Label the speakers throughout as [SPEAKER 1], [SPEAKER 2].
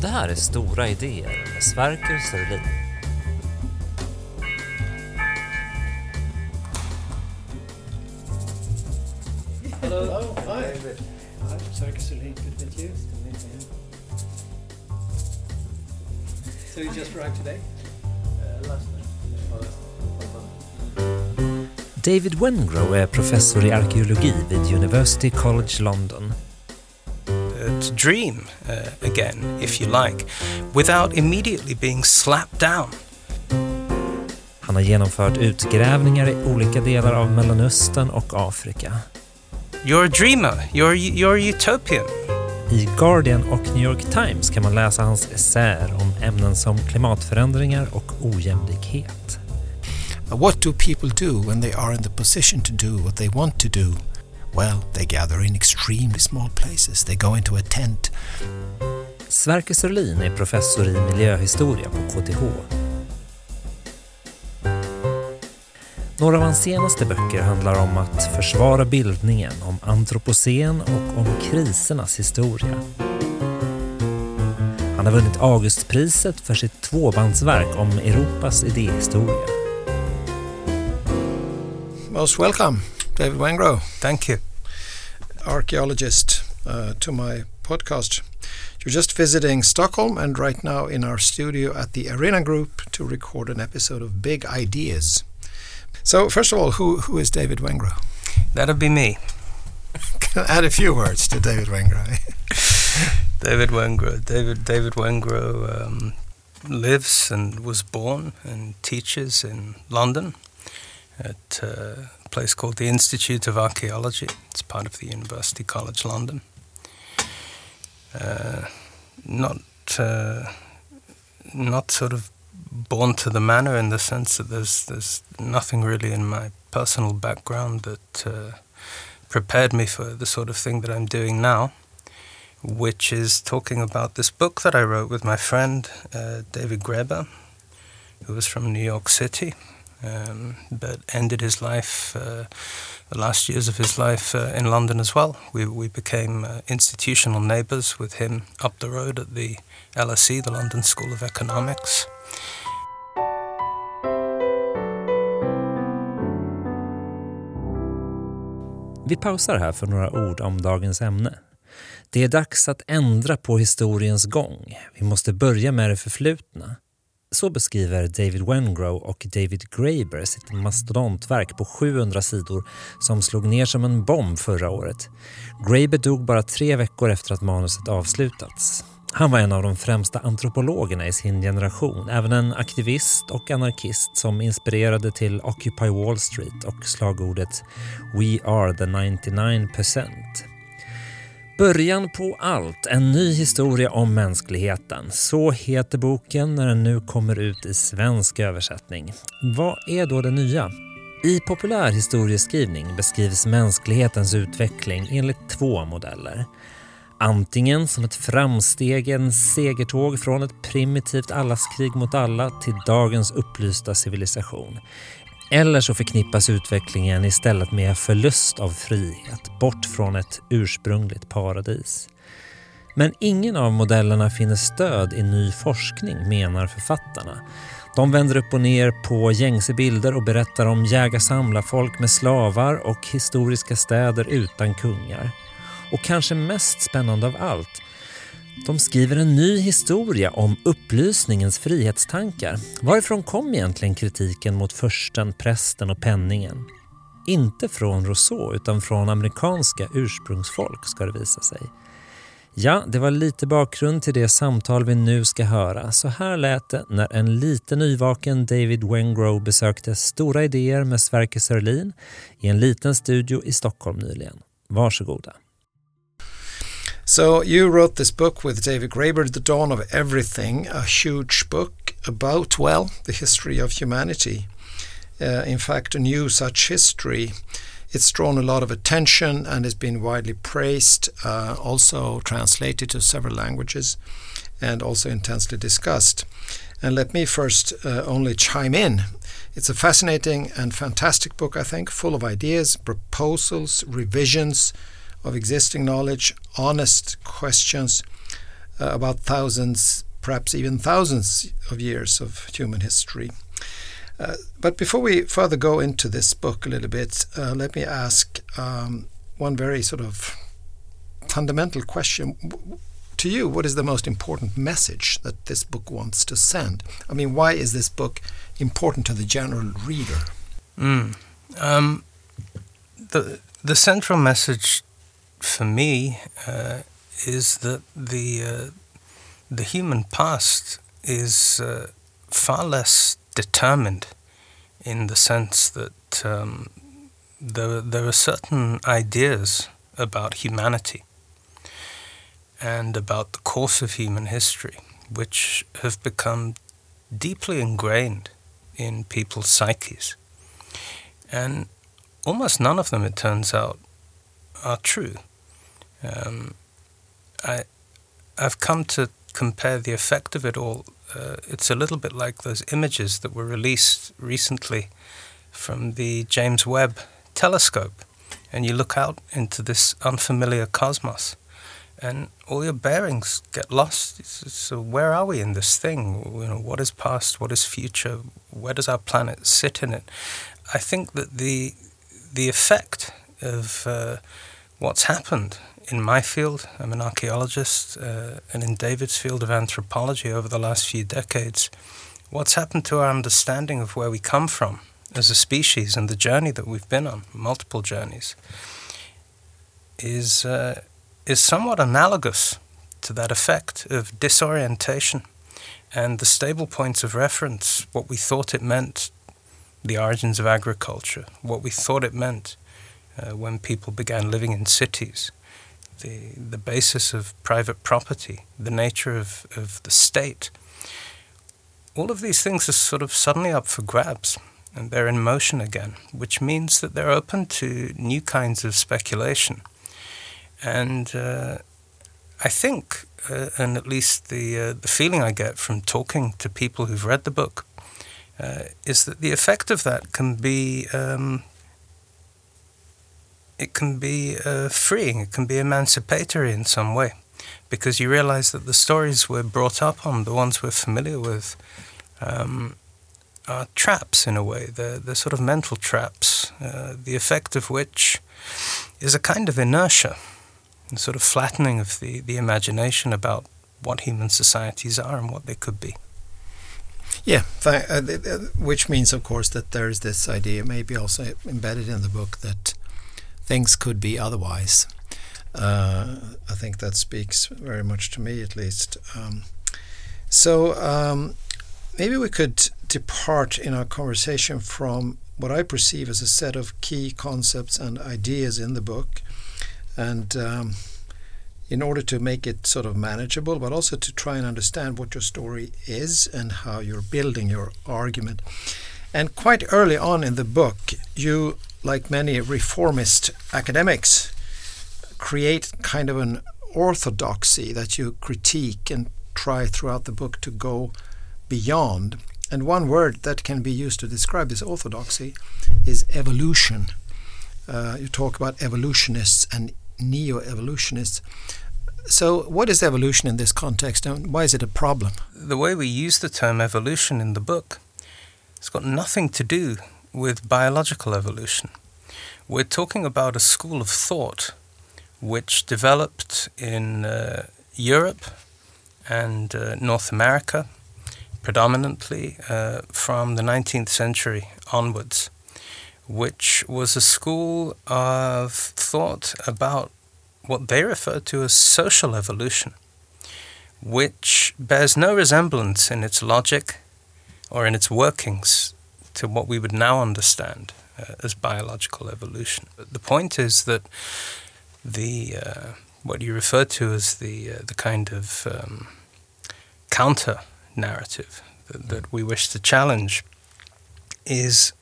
[SPEAKER 1] Det här är Stora idéer med Sverker Sörlin.
[SPEAKER 2] Hello. Hi. David. I'm Sverker Sörlin. Good to meet you. So you just arrived today?
[SPEAKER 3] Uh, last night.
[SPEAKER 1] David Wengrow är professor i arkeologi vid University College London.
[SPEAKER 3] To dream uh, again, if you like, without immediately being slapped down.
[SPEAKER 1] Han har genomfört utgrävningar i olika delar av Mellanöstern och Afrika.
[SPEAKER 3] You're a dreamer. You're, you're a utopian.
[SPEAKER 1] I Guardian och New York Times kan man läsa hans essäer om ämnen som klimatförändringar och ojämlikhet.
[SPEAKER 4] What do people do when they are in the position to do what they want to do? Well, they gather in extremely small places. They go into a tent.
[SPEAKER 1] Sverker Sörlin är professor i miljöhistoria på KTH. Några av hans senaste böcker handlar om att försvara bildningen, om antropocen och om krisernas historia. Han har vunnit Augustpriset för sitt tvåbandsverk om Europas idéhistoria.
[SPEAKER 4] Most welcome, David Wengrow,
[SPEAKER 3] Thank you.
[SPEAKER 4] archaeologist, uh, to my podcast. You're just visiting Stockholm and right now in our studio at the Arena Group to record an episode of Big Ideas. So, first of all, who, who is David Wengrow?
[SPEAKER 3] That'll be me,
[SPEAKER 4] Can I add a few words to David Wengrow?
[SPEAKER 3] David Wengrow. David David Wengrow um, lives and was born and teaches in London at uh, a place called the Institute of Archaeology. It's part of the University College London. Uh, not uh, not sort of born to the manor in the sense that there's there's nothing really in my personal background that uh, prepared me for the sort of thing that I'm doing now, which is talking about this book that I wrote with my friend uh, David Graeber, who was from New York City, um, but ended his life, uh, the last years of his life uh, in London as well. We, we became uh, institutional neighbours with him up the road at the LSE, the London School of Economics.
[SPEAKER 1] Vi pausar här för några ord om dagens ämne. Det är dags att ändra på historiens gång. Vi måste börja med det förflutna. Så beskriver David Wengrow och David Graeber sitt mastodontverk på 700 sidor som slog ner som en bomb förra året. Graeber dog bara tre veckor efter att manuset avslutats. Han var en av de främsta antropologerna i sin generation, även en aktivist och anarkist som inspirerade till Occupy Wall Street och slagordet “We are the 99%”. Början på allt, en ny historia om mänskligheten. Så heter boken när den nu kommer ut i svensk översättning. Vad är då det nya? I populär historieskrivning beskrivs mänsklighetens utveckling enligt två modeller. Antingen som ett framsteg, en segertåg från ett primitivt allaskrig mot alla till dagens upplysta civilisation. Eller så förknippas utvecklingen istället med förlust av frihet, bort från ett ursprungligt paradis. Men ingen av modellerna finner stöd i ny forskning, menar författarna. De vänder upp och ner på gängse bilder och berättar om jägar-samlarfolk med slavar och historiska städer utan kungar. Och kanske mest spännande av allt, de skriver en ny historia om upplysningens frihetstankar. Varifrån kom egentligen kritiken mot försten, prästen och penningen? Inte från Rousseau utan från amerikanska ursprungsfolk ska det visa sig. Ja, det var lite bakgrund till det samtal vi nu ska höra. Så här lät det när en lite nyvaken David Wengrow besökte Stora idéer med Sverker Sörlin i en liten studio i Stockholm nyligen. Varsågoda.
[SPEAKER 4] So you wrote this book with David Graeber, The Dawn of Everything, a huge book about, well, the history of humanity. Uh, in fact, a new such history. It's drawn a lot of attention and has been widely praised, uh, also translated to several languages, and also intensely discussed. And let me first uh, only chime in. It's a fascinating and fantastic book, I think, full of ideas, proposals, revisions, of existing knowledge, honest questions, uh, about thousands, perhaps even thousands of years of human history. Uh, but before we further go into this book a little bit, uh, let me ask um, one very sort of fundamental question to you. What is the most important message that this book wants to send? I mean, why is this book important to the general reader?
[SPEAKER 3] Mm. Um, the the central message for me uh, is that the uh, the human past is uh, far less determined in the sense that um, there there are certain ideas about humanity and about the course of human history which have become deeply ingrained in people's psyches. And almost none of them, it turns out, are true. Um, I, I've come to compare the effect of it all. Uh, it's a little bit like those images that were released recently from the James Webb telescope, and you look out into this unfamiliar cosmos, and all your bearings get lost. So where are we in this thing? You know, what is past? What is future? Where does our planet sit in it? I think that the the effect of uh, what's happened in my field, I'm an archaeologist, uh, and in David's field of anthropology over the last few decades, what's happened to our understanding of where we come from as a species and the journey that we've been on, multiple journeys, is uh, is somewhat analogous to that effect of disorientation and the stable points of reference, what we thought it meant, the origins of agriculture, what we thought it meant uh, when people began living in cities, the, the basis of private property, the nature of, of the state. All of these things are sort of suddenly up for grabs and they're in motion again, which means that they're open to new kinds of speculation. And uh, I think, uh, and at least the uh, the feeling I get from talking to people who've read the book, uh, is that the effect of that can be um, it can be uh, freeing, it can be emancipatory in some way, because you realize that the stories we're brought up on, the ones we're familiar with, um, are traps in a way. They're, they're sort of mental traps, uh, the effect of which is a kind of inertia a sort of flattening of the, the imagination about what human societies are and what they could be.
[SPEAKER 4] Yeah, uh, which means, of course, that there is this idea, maybe also embedded in the book, that things could be otherwise. Uh, I think that speaks very much to me, at least. Um, so um, maybe we could depart in our conversation from what I perceive as a set of key concepts and ideas in the book and um, in order to make it sort of manageable, but also to try and understand what your story is and how you're building your argument. And quite early on in the book, you, like many reformist academics, create kind of an orthodoxy that you critique and try throughout the book to go beyond. And one word that can be used to describe this orthodoxy is evolution. Uh, you talk about evolutionists and neo evolutionists. So, what is evolution in this context, and why is it a problem?
[SPEAKER 3] The way we use the term evolution in the book it's got nothing to do with biological evolution. We're talking about a school of thought which developed in uh, Europe and uh, North America, predominantly uh, from the 19th century onwards which was a school of thought about what they referred to as social evolution, which bears no resemblance in its logic or in its workings to what we would now understand uh, as biological evolution. But the point is that the uh, what you refer to as the uh, the kind of um, counter narrative that, that we wish to challenge is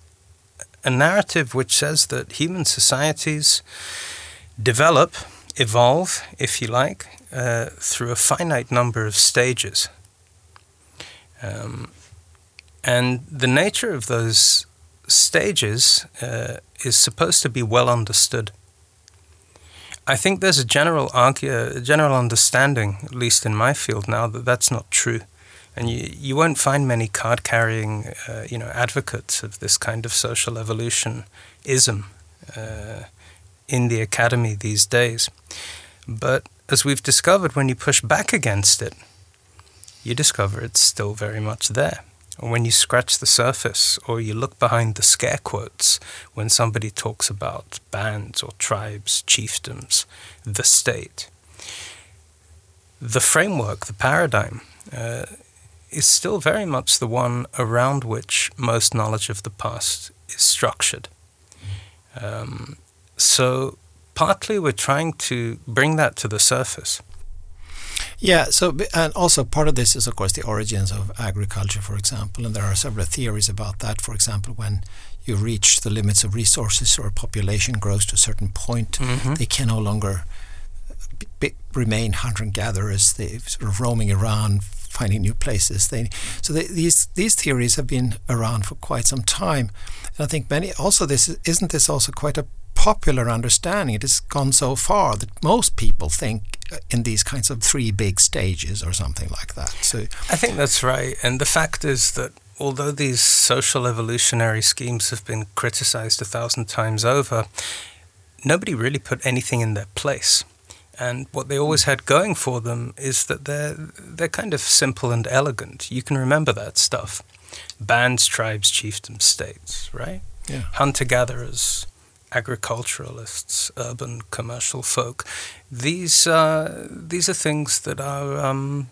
[SPEAKER 3] a narrative which says that human societies develop, evolve, if you like, uh, through a finite number of stages. Um, and the nature of those stages uh, is supposed to be well understood. I think there's a general argue, general understanding, at least in my field now, that that's not true, and you you won't find many card carrying, uh, you know, advocates of this kind of social evolution ism uh, in the academy these days. But as we've discovered, when you push back against it, you discover it's still very much there. When you scratch the surface or you look behind the scare quotes when somebody talks about bands or tribes, chiefdoms, the state, the framework, the paradigm, uh, is still very much the one around which most knowledge of the past is structured. Um, so, partly we're trying to bring that to the surface.
[SPEAKER 4] Yeah, so and also part of this is of course the origins of agriculture, for example, and there are several theories about that. For example, when you reach the limits of resources or population grows to a certain point,
[SPEAKER 3] Mm-hmm.
[SPEAKER 4] they can no longer be, remain hunter and gatherers. They sort of roaming around, finding new places. They so they, these these theories have been around for quite some time, and I think many also this isn't this also quite a popular understanding. It has gone so far that most people think uh, in these kinds of three big stages or something like that. So
[SPEAKER 3] I think that's right. And the fact is that although these social evolutionary schemes have been criticized a thousand times over, nobody really put anything in their place. And what they always had going for them is that they're they're kind of simple and elegant. You can remember that stuff. Bands, tribes, chiefdoms, states, right?
[SPEAKER 4] Yeah.
[SPEAKER 3] Hunter gatherers, agriculturalists, urban commercial folk. These uh, these are things that are um,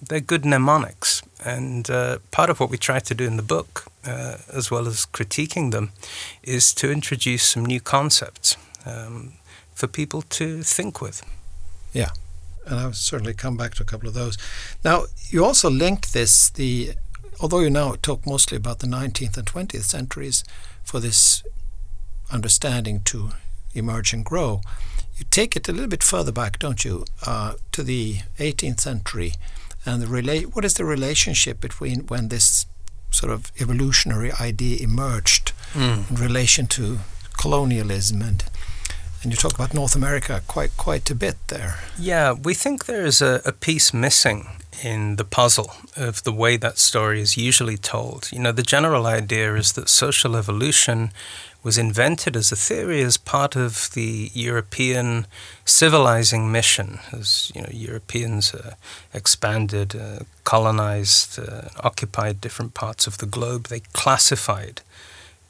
[SPEAKER 3] they're good mnemonics, and uh, part of what we try to do in the book, uh, as well as critiquing them, is to introduce some new concepts um, for people to think with.
[SPEAKER 4] Yeah, and I'll certainly come back to a couple of those. Now, you also link this the although you now talk mostly about the 19th and 20th centuries for this understanding to emerge and grow. You take it a little bit further back, don't you, uh, to the 18th century, and the relate. What is the relationship between when this sort of evolutionary idea emerged in relation to colonialism and and you talk about North America quite quite a bit there.
[SPEAKER 3] Yeah, we think there is a, a piece missing in the puzzle of the way that story is usually told. You know, the general idea is that social evolution was invented as a theory as part of the European civilizing mission, as you know, Europeans uh, expanded, uh, colonized, uh, occupied different parts of the globe. They classified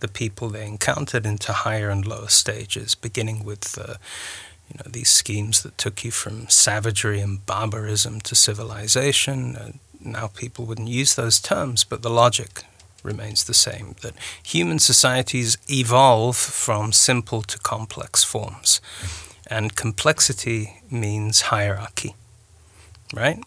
[SPEAKER 3] the people they encountered into higher and lower stages, beginning with uh, you know these schemes that took you from savagery and barbarism to civilization. Uh, now people wouldn't use those terms, but the logic remains the same: that human societies evolve from simple to complex forms, and complexity means hierarchy, right?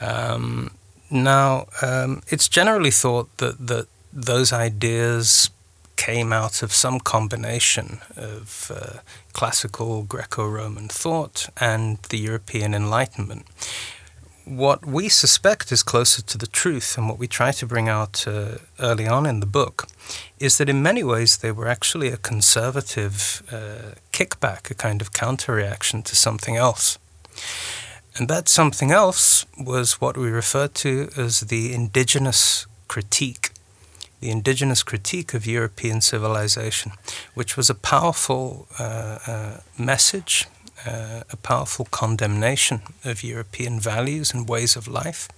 [SPEAKER 3] Um, now, um, it's generally thought that that those ideas came out of some combination of uh, classical Greco Roman thought and the European Enlightenment. What we suspect is closer to the truth, and what we try to bring out uh, early on in the book, is that in many ways they were actually a conservative uh, kickback, a kind of counter reaction to something else. And that something else was what we refer to as the indigenous critique the indigenous critique of European civilization, which was a powerful uh, uh, message, uh, a powerful condemnation of European values and ways of life,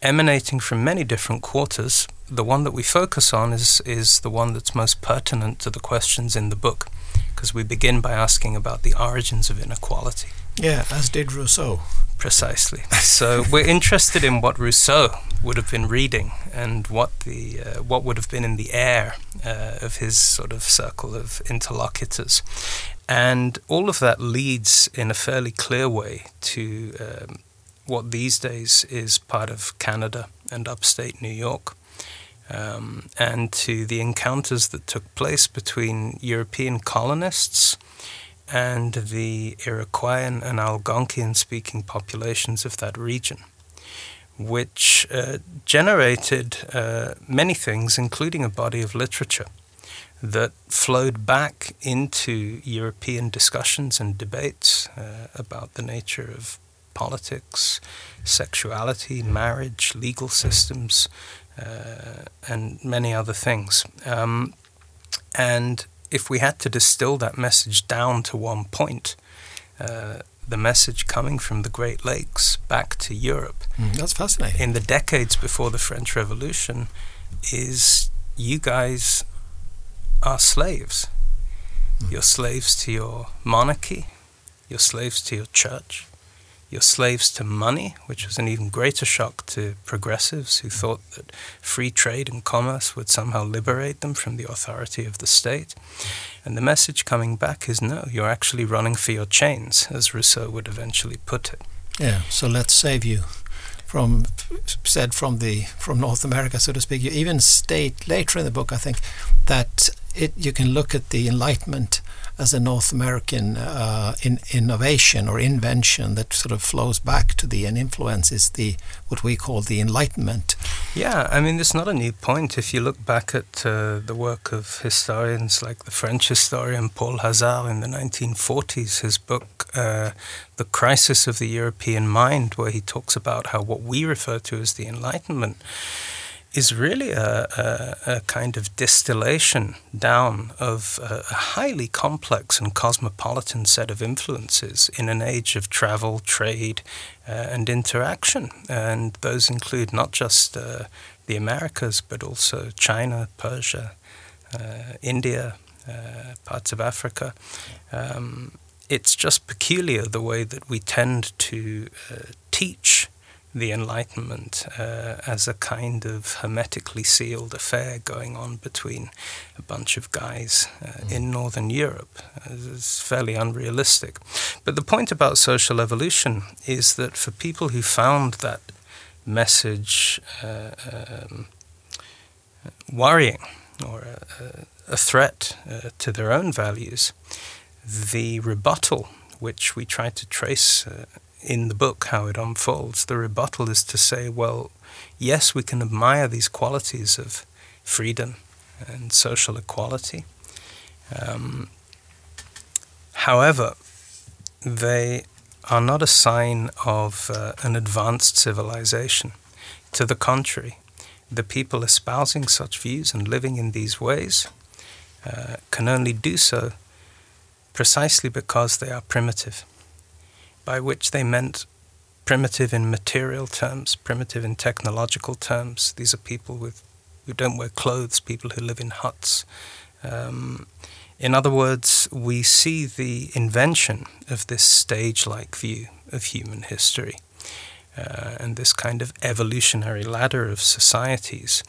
[SPEAKER 3] emanating from many different quarters. The one that we focus on is, is the one that's most pertinent to the questions in the book, because we begin by asking about the origins of inequality.
[SPEAKER 4] Yeah, as did Rousseau.
[SPEAKER 3] Precisely. So we're interested in what Rousseau would have been reading and what the uh, what would have been in the air uh, of his sort of circle of interlocutors, and all of that leads in a fairly clear way to um, what these days is part of Canada and upstate New York. Um, and to the encounters that took place between European colonists and the Iroquoian and Algonquian speaking populations of that region, which uh, generated uh, many things, including a body of literature that flowed back into European discussions and debates uh, about the nature of politics, sexuality, marriage, legal systems, uh, and many other things. Um, and if we had to distill that message down to one point, uh, the message coming from the Great Lakes back to Europe.
[SPEAKER 4] Mm, that's fascinating.
[SPEAKER 3] In the decades before the French Revolution, is you guys are slaves. Mm. You're slaves to your monarchy, you're slaves to your church, you're slaves to money, which was an even greater shock to progressives who thought that free trade and commerce would somehow liberate them from the authority of the state. And the message coming back is no, you're actually running for your chains, as Rousseau would eventually put it.
[SPEAKER 4] Yeah, so let's save you from said from the from North America, so to speak. You even state later in the book, I think, that it you can look at the Enlightenment as a North American uh, in, innovation or invention that sort of flows back to the and influences the what we call the Enlightenment.
[SPEAKER 3] Yeah, I mean, it's not a new point. If you look back at uh, the work of historians like the French historian Paul Hazard in the 1940s, his book, uh, The Crisis of the European Mind, where he talks about how what we refer to as the Enlightenment is really a, a, a, kind of distillation down of a, a, highly complex and cosmopolitan set of influences in an age of travel, trade, uh, and interaction. And those include not just uh, the Americas, but also China, Persia, uh, India, uh, parts of Africa. Um, it's just peculiar the way that we tend to uh, teach the Enlightenment uh, as a kind of hermetically sealed affair going on between a bunch of guys uh, mm. in Northern Europe. It's fairly unrealistic. But the point about social evolution is that for people who found that message uh, um, worrying or a, a threat uh, to their own values, the rebuttal which we try to trace uh, in the book how it unfolds. The rebuttal is to say, well, yes, we can admire these qualities of freedom and social equality. Um, however, they are not a sign of uh, an advanced civilization. To the contrary, the people espousing such views and living in these ways uh, can only do so precisely because they are primitive by which they meant primitive in material terms, primitive in technological terms. These are people with who don't wear clothes, people who live in huts. Um, in other words, we see the invention of this stage like view of human history uh, and this kind of evolutionary ladder of societies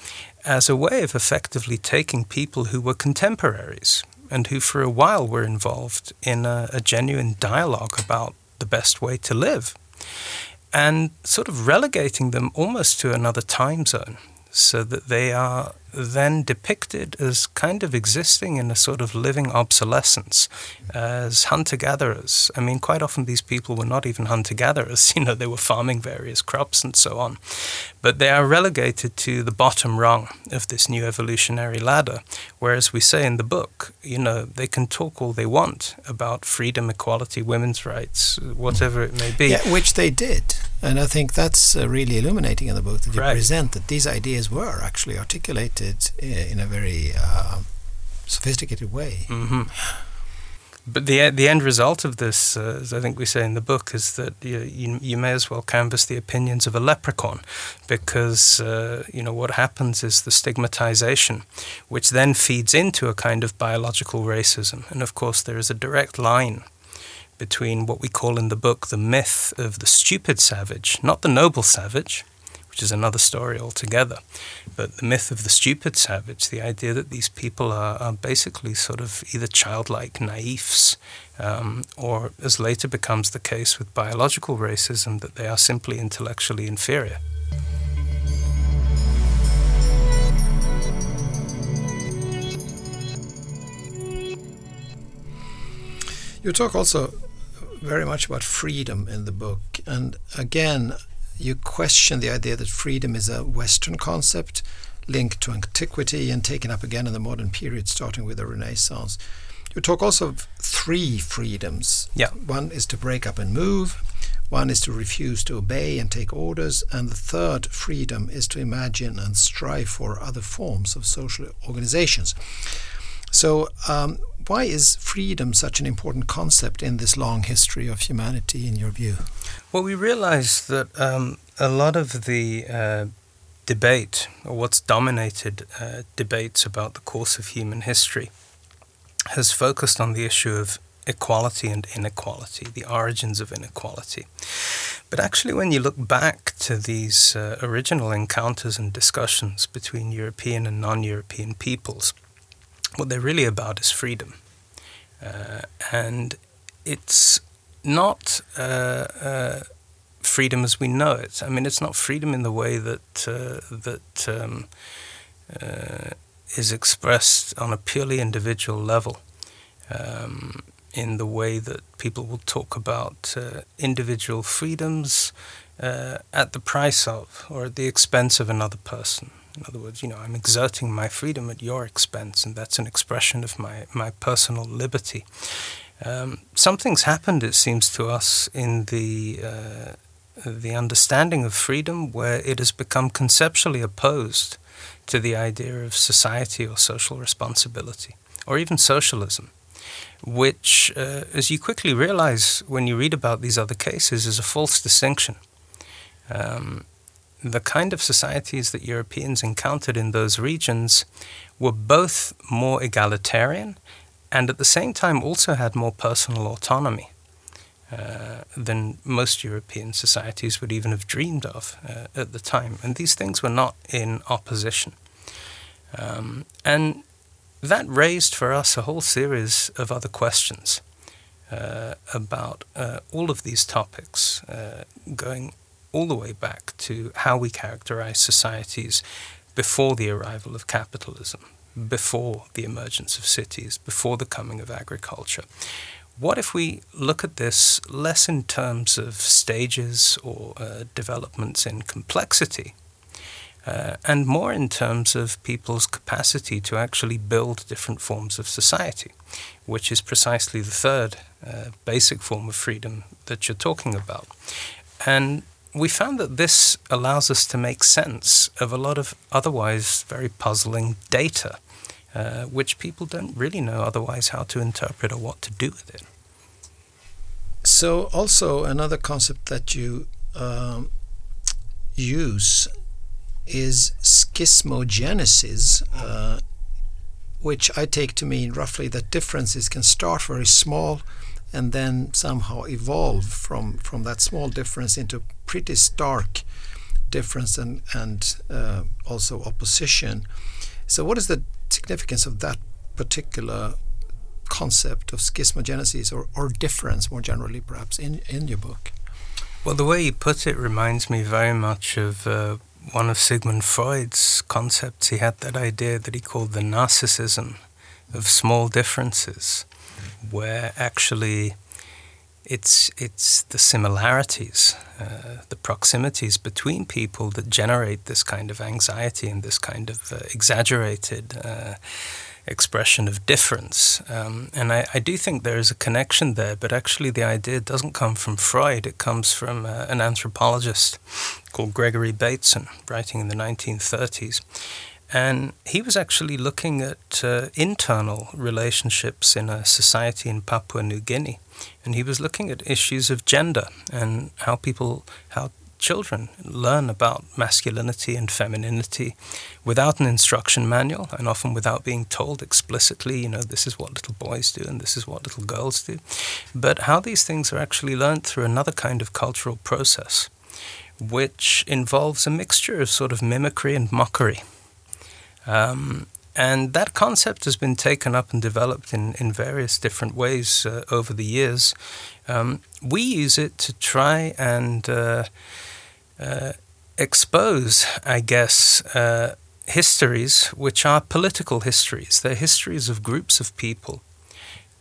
[SPEAKER 3] as a way of effectively taking people who were contemporaries and who, for a while, were involved in a, a genuine dialogue about the best way to live. And sort of relegating them almost to another time zone so that they are then depicted as kind of existing in a sort of living obsolescence as hunter gatherers. I mean, quite often these people were not even hunter gatherers, you know, they were farming various crops and so on. But they are relegated to the bottom rung of this new evolutionary ladder. Whereas we say in the book, you know, they can talk all they want about freedom, equality, women's rights, whatever it may be.
[SPEAKER 4] Yeah, which they did. And I think that's uh, really illuminating in the book that you right. present that these ideas were actually articulated uh, in a very uh, sophisticated way.
[SPEAKER 3] Mm-hmm. But the the end result of this, uh, as I think we say in the book, is that you, you, you may as well canvass the opinions of a leprechaun, because uh, you know what happens is the stigmatization, which then feeds into a kind of biological racism, and of course there is a direct line between what we call in the book the myth of the stupid savage, not the noble savage, which is another story altogether, but the myth of the stupid savage, the idea that these people are, are basically sort of either childlike naifs, um, or as later becomes the case with biological racism, that they are simply intellectually inferior.
[SPEAKER 4] You talk also very much about freedom in the book. And again, you question the idea that freedom is a Western concept, linked to antiquity and taken up again in the modern period, starting with the Renaissance. You talk also of three freedoms.
[SPEAKER 3] Yeah.
[SPEAKER 4] One is to break up and move. One is to refuse to obey and take orders, and the third freedom is to imagine and strive for other forms of social organizations. So, um, why is freedom such an important concept in this long history of humanity, in your view?
[SPEAKER 3] Well, we realize that um, a lot of the uh, debate, or what's dominated uh, debates about the course of human history, has focused on the issue of equality and inequality, the origins of inequality. But actually, when you look back to these uh, original encounters and discussions between European and non European peoples, what they're really about is freedom. Uh, and it's not uh, uh freedom as we know it. I mean, it's not freedom in the way that, uh, that um, uh, is expressed on a purely individual level. Um, in the way that people will talk about uh, individual freedoms uh, at the price of or at the expense of another person. In other words, you know, I'm exerting my freedom at your expense, and that's an expression of my, my personal liberty. Um, something's happened, it seems to us, in the uh, the understanding of freedom where it has become conceptually opposed to the idea of society or social responsibility, or even socialism which, uh, as you quickly realize when you read about these other cases, is a false distinction. Um, the kind of societies that Europeans encountered in those regions were both more egalitarian and at the same time also had more personal autonomy. Uh, than most European societies would even have dreamed of uh, at the time. And these things were not in opposition. Um, and that raised for us a whole series of other questions uh, about uh, all of these topics, uh, going all the way back to how we characterize societies before the arrival of capitalism, before the emergence of cities, before the coming of agriculture. What if we look at this less in terms of stages or uh, developments in complexity, uh, and more in terms of people's capacity to actually build different forms of society, which is precisely the third uh, basic form of freedom that you're talking about. And we found that this allows us to make sense of a lot of otherwise very puzzling data, uh, which people don't really know otherwise how to interpret or what to do with it.
[SPEAKER 4] So, also another concept that you um, use is schismogenesis, uh, which I take to mean roughly that differences can start very small and then somehow evolve from, from that small difference into pretty stark difference and, and uh, also opposition. So, what is the significance of that particular concept of schismogenesis or, or difference more generally, perhaps, in, in your book?
[SPEAKER 3] Well, the way you put it reminds me very much of uh, one of Sigmund Freud's concepts, he had that idea that he called the narcissism of small differences, where actually it's it's the similarities, uh, the proximities between people that generate this kind of anxiety and this kind of uh, exaggerated uh, expression of difference. Um, and I, I, do think there is a connection there, but actually the idea doesn't come from Freud. It comes from uh, an anthropologist called Gregory Bateson, writing in the 1930s. And he was actually looking at uh, internal relationships in a society in Papua New Guinea. And he was looking at issues of gender and how people, how children learn about masculinity and femininity without an instruction manual and often without being told explicitly, you know, this is what little boys do and this is what little girls do. But how these things are actually learned through another kind of cultural process, which involves a mixture of sort of mimicry and mockery. Um, and that concept has been taken up and developed in, in various different ways uh, over the years. Um, we use it to try and uh, uh, expose, I guess, uh, histories which are political histories. They're histories of groups of people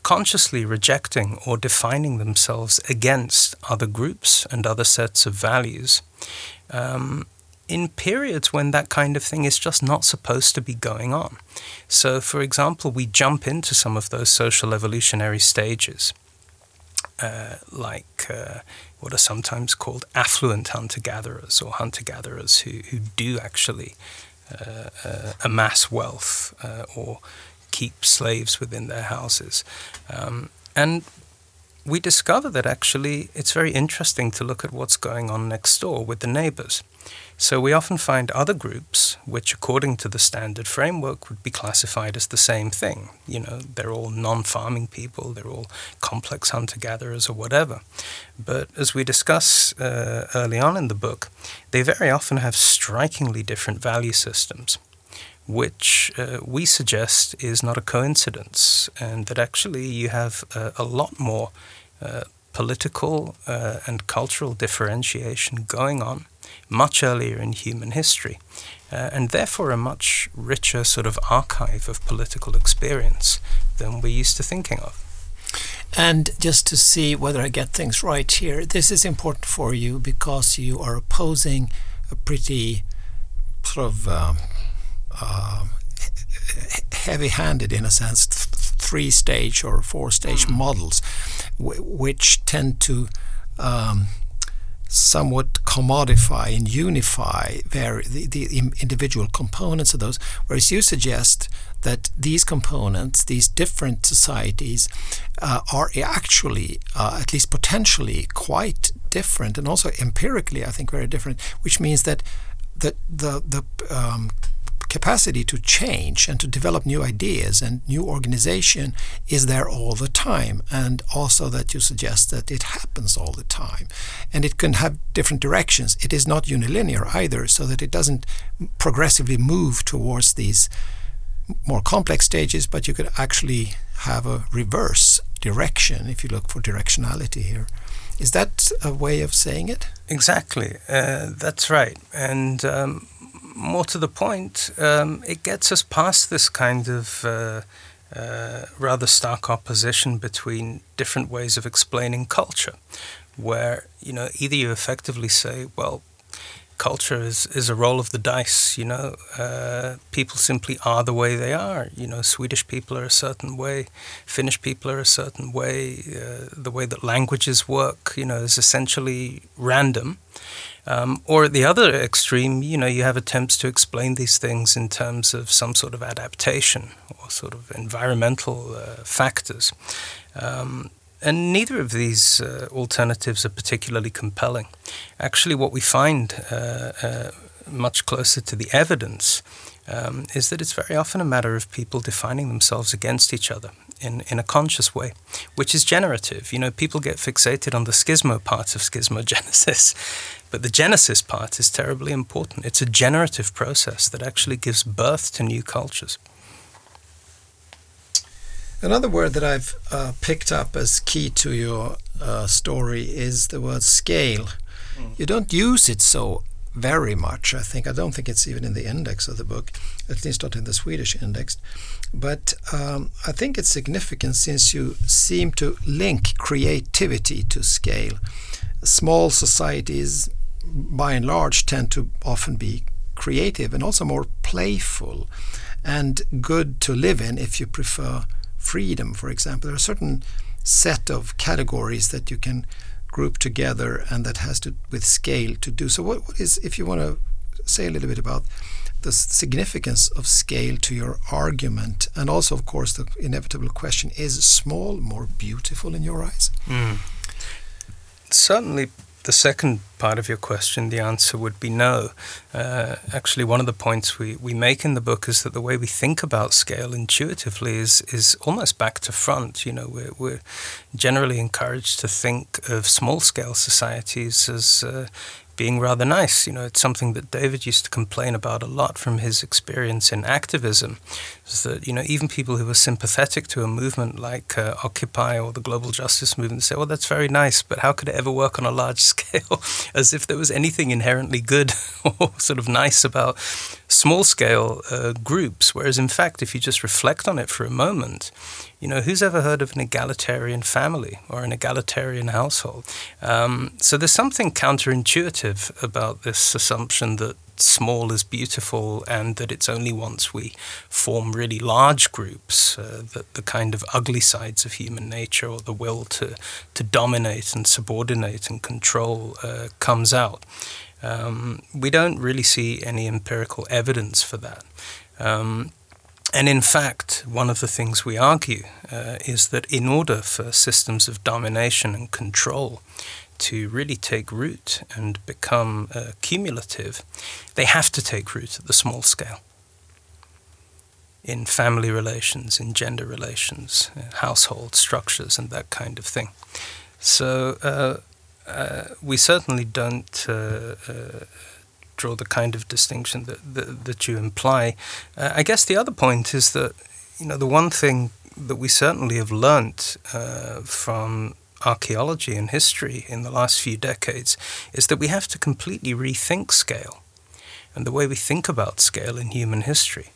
[SPEAKER 3] consciously rejecting or defining themselves against other groups and other sets of values. Um, in periods when that kind of thing is just not supposed to be going on. So, for example, we jump into some of those social evolutionary stages, uh, like uh, what are sometimes called affluent hunter gatherers or hunter gatherers who, who do actually uh, uh amass wealth uh, or keep slaves within their houses. Um, and we discover that actually it's very interesting to look at what's going on next door with the neighbors. So we often find other groups which, according to the standard framework, would be classified as the same thing. You know, they're all non farming people, they're all complex hunter gatherers or whatever. But as we discuss uh, early on in the book, they very often have strikingly different value systems which uh, we suggest is not a coincidence, and that actually you have uh, a lot more uh, political uh, and cultural differentiation going on much earlier in human history, uh, and therefore a much richer sort of archive of political experience than we're used to thinking of.
[SPEAKER 4] And just to see whether I get things right here, this is important for you because you are opposing a pretty sort of um, uh, heavy-handed, in a sense, three-stage or four-stage mm. models, which tend to um, somewhat commodify and unify the, the individual components of those, whereas you suggest that these components, these different societies, uh, are actually, uh, at least potentially, quite different, and also empirically, I think, very different. Which means that the the the um, capacity to change and to develop new ideas and new organization is there all the time. And also that you suggest that it happens all the time. And it can have different directions. It is not unilinear either so that it doesn't progressively move towards these more complex stages but you could actually have a reverse direction if you look for directionality here. Is that a way of saying it?
[SPEAKER 3] Exactly. Uh, that's right. And um, more to the point, um, it gets us past this kind of uh, uh, rather stark opposition between different ways of explaining culture, where you know either you effectively say, well, culture is, is a roll of the dice. You know, uh, people simply are the way they are. You know, Swedish people are a certain way, Finnish people are a certain way. Uh, the way that languages work, you know, is essentially random. Um, or at the other extreme, you know, you have attempts to explain these things in terms of some sort of adaptation or sort of environmental uh, factors. Um, and neither of these uh, alternatives are particularly compelling. Actually, what we find uh, uh much closer to the evidence um, is that it's very often a matter of people defining themselves against each other in, in a conscious way, which is generative. You know, people get fixated on the schismo part of schismogenesis, but the genesis part is terribly important. It's a generative process that actually gives birth to new cultures.
[SPEAKER 4] Another word that I've uh, picked up as key to your uh, story is the word scale. Mm. You don't use it so very much. I think I don't think it's even in the index of the book, at least not in the Swedish index. But um, I think it's significant since you seem to link creativity to scale. Small societies, by and large, tend to often be creative and also more playful and good to live in if you prefer freedom, for example. There are certain set of categories that you can group together and that has to with scale to do so what, what is if you want to say a little bit about the significance of scale to your argument and also of course the inevitable question is small more beautiful in your eyes mm.
[SPEAKER 3] certainly the second part of your question, the answer would be no. Uh, actually, one of the points we, we make in the book is that the way we think about scale intuitively is is almost back to front. You know, we're, we're generally encouraged to think of small scale societies as uh, being rather nice. You know, it's something that David used to complain about a lot from his experience in activism. Is that you know even people who are sympathetic to a movement like uh, Occupy or the global justice movement say, "Well, that's very nice, but how could it ever work on a large scale?" As if there was anything inherently good or sort of nice about small scale uh, groups. Whereas, in fact, if you just reflect on it for a moment, you know, who's ever heard of an egalitarian family or an egalitarian household? Um, so there's something counterintuitive about this assumption that small is beautiful and that it's only once we form really large groups uh, that the kind of ugly sides of human nature or the will to, to dominate and subordinate and control uh, comes out. Um, we don't really see any empirical evidence for that. Um, and in fact, one of the things we argue uh, is that in order for systems of domination and control to really take root and become uh, cumulative, they have to take root at the small scale. In family relations, in gender relations, uh, household structures, and that kind of thing. So, uh, uh we certainly don't uh, uh, draw the kind of distinction that, that, that you imply. I guess the other point is that, you know, the one thing that we certainly have learnt from archaeology and history in the last few decades is that we have to completely rethink scale and the way we think about scale in human history.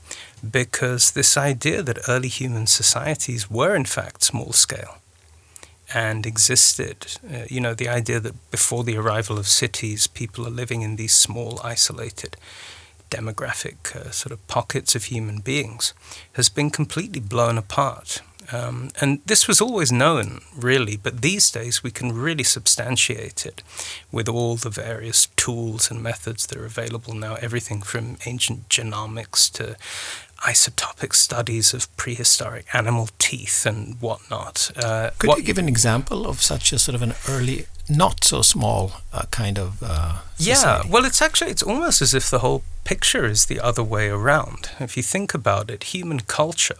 [SPEAKER 3] Because this idea that early human societies were in fact small scale and existed, uh, you know, the idea that before the arrival of cities, people are living in these small, isolated, demographic uh, sort of pockets of human beings, has been completely blown apart um, and this was always known, really, but these days we can really substantiate it with all the various tools and methods that are available now everything from ancient genomics to isotopic studies of prehistoric animal teeth and whatnot.
[SPEAKER 4] Uh, Could what, you give an example of such a sort of an early, not so small uh, kind of? Uh,
[SPEAKER 3] yeah, well, it's actually it's almost as if the whole picture is the other way around. If you think about it, human culture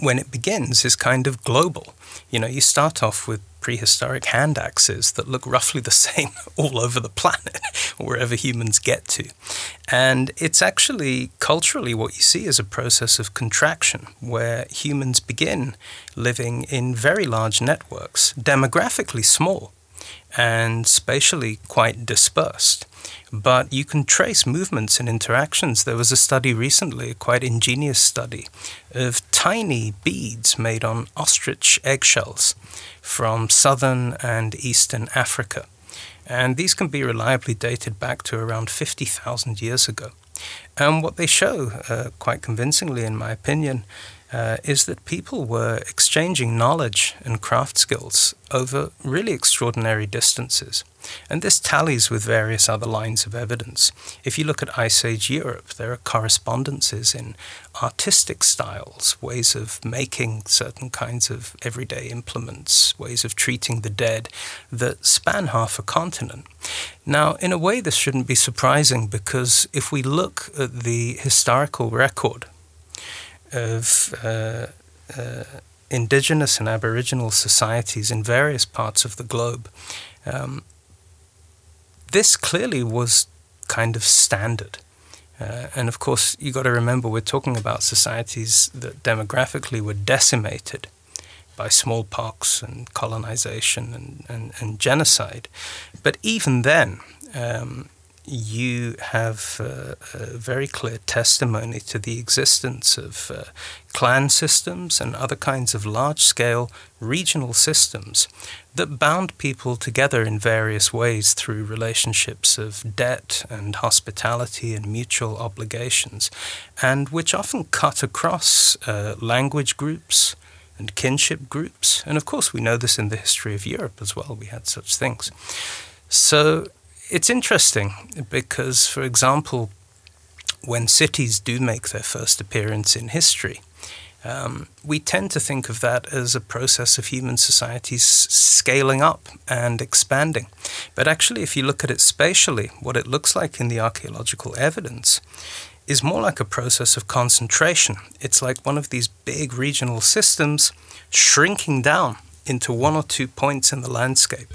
[SPEAKER 3] when it begins is kind of global. You know, you start off with prehistoric hand axes that look roughly the same all over the planet, wherever humans get to. And it's actually culturally what you see is a process of contraction where humans begin living in very large networks, demographically small and spatially quite dispersed but you can trace movements and interactions. There was a study recently, a quite ingenious study, of tiny beads made on ostrich eggshells from southern and eastern Africa. And these can be reliably dated back to around 50,000 years ago. And what they show, uh, quite convincingly, in my opinion, uh, is that people were exchanging knowledge and craft skills over really extraordinary distances. And this tallies with various other lines of evidence. If you look at Ice Age Europe, there are correspondences in artistic styles, ways of making certain kinds of everyday implements, ways of treating the dead that span half a continent. Now, in a way, this shouldn't be surprising because if we look at the historical record of uh, uh, indigenous and aboriginal societies in various parts of the globe, um, this clearly was kind of standard. Uh, and of course, you've got to remember we're talking about societies that demographically were decimated by smallpox and colonization and, and, and genocide. But even then, um, you have uh, a very clear testimony to the existence of uh, clan systems and other kinds of large scale regional systems that bound people together in various ways through relationships of debt and hospitality and mutual obligations, and which often cut across uh, language groups and kinship groups. And of course, we know this in the history of Europe as well, we had such things. So it's interesting because, for example, when cities do make their first appearance in history, um, we tend to think of that as a process of human societies scaling up and expanding. But actually, if you look at it spatially, what it looks like in the archaeological evidence is more like a process of concentration. It's like one of these big regional systems shrinking down into one or two points in the landscape.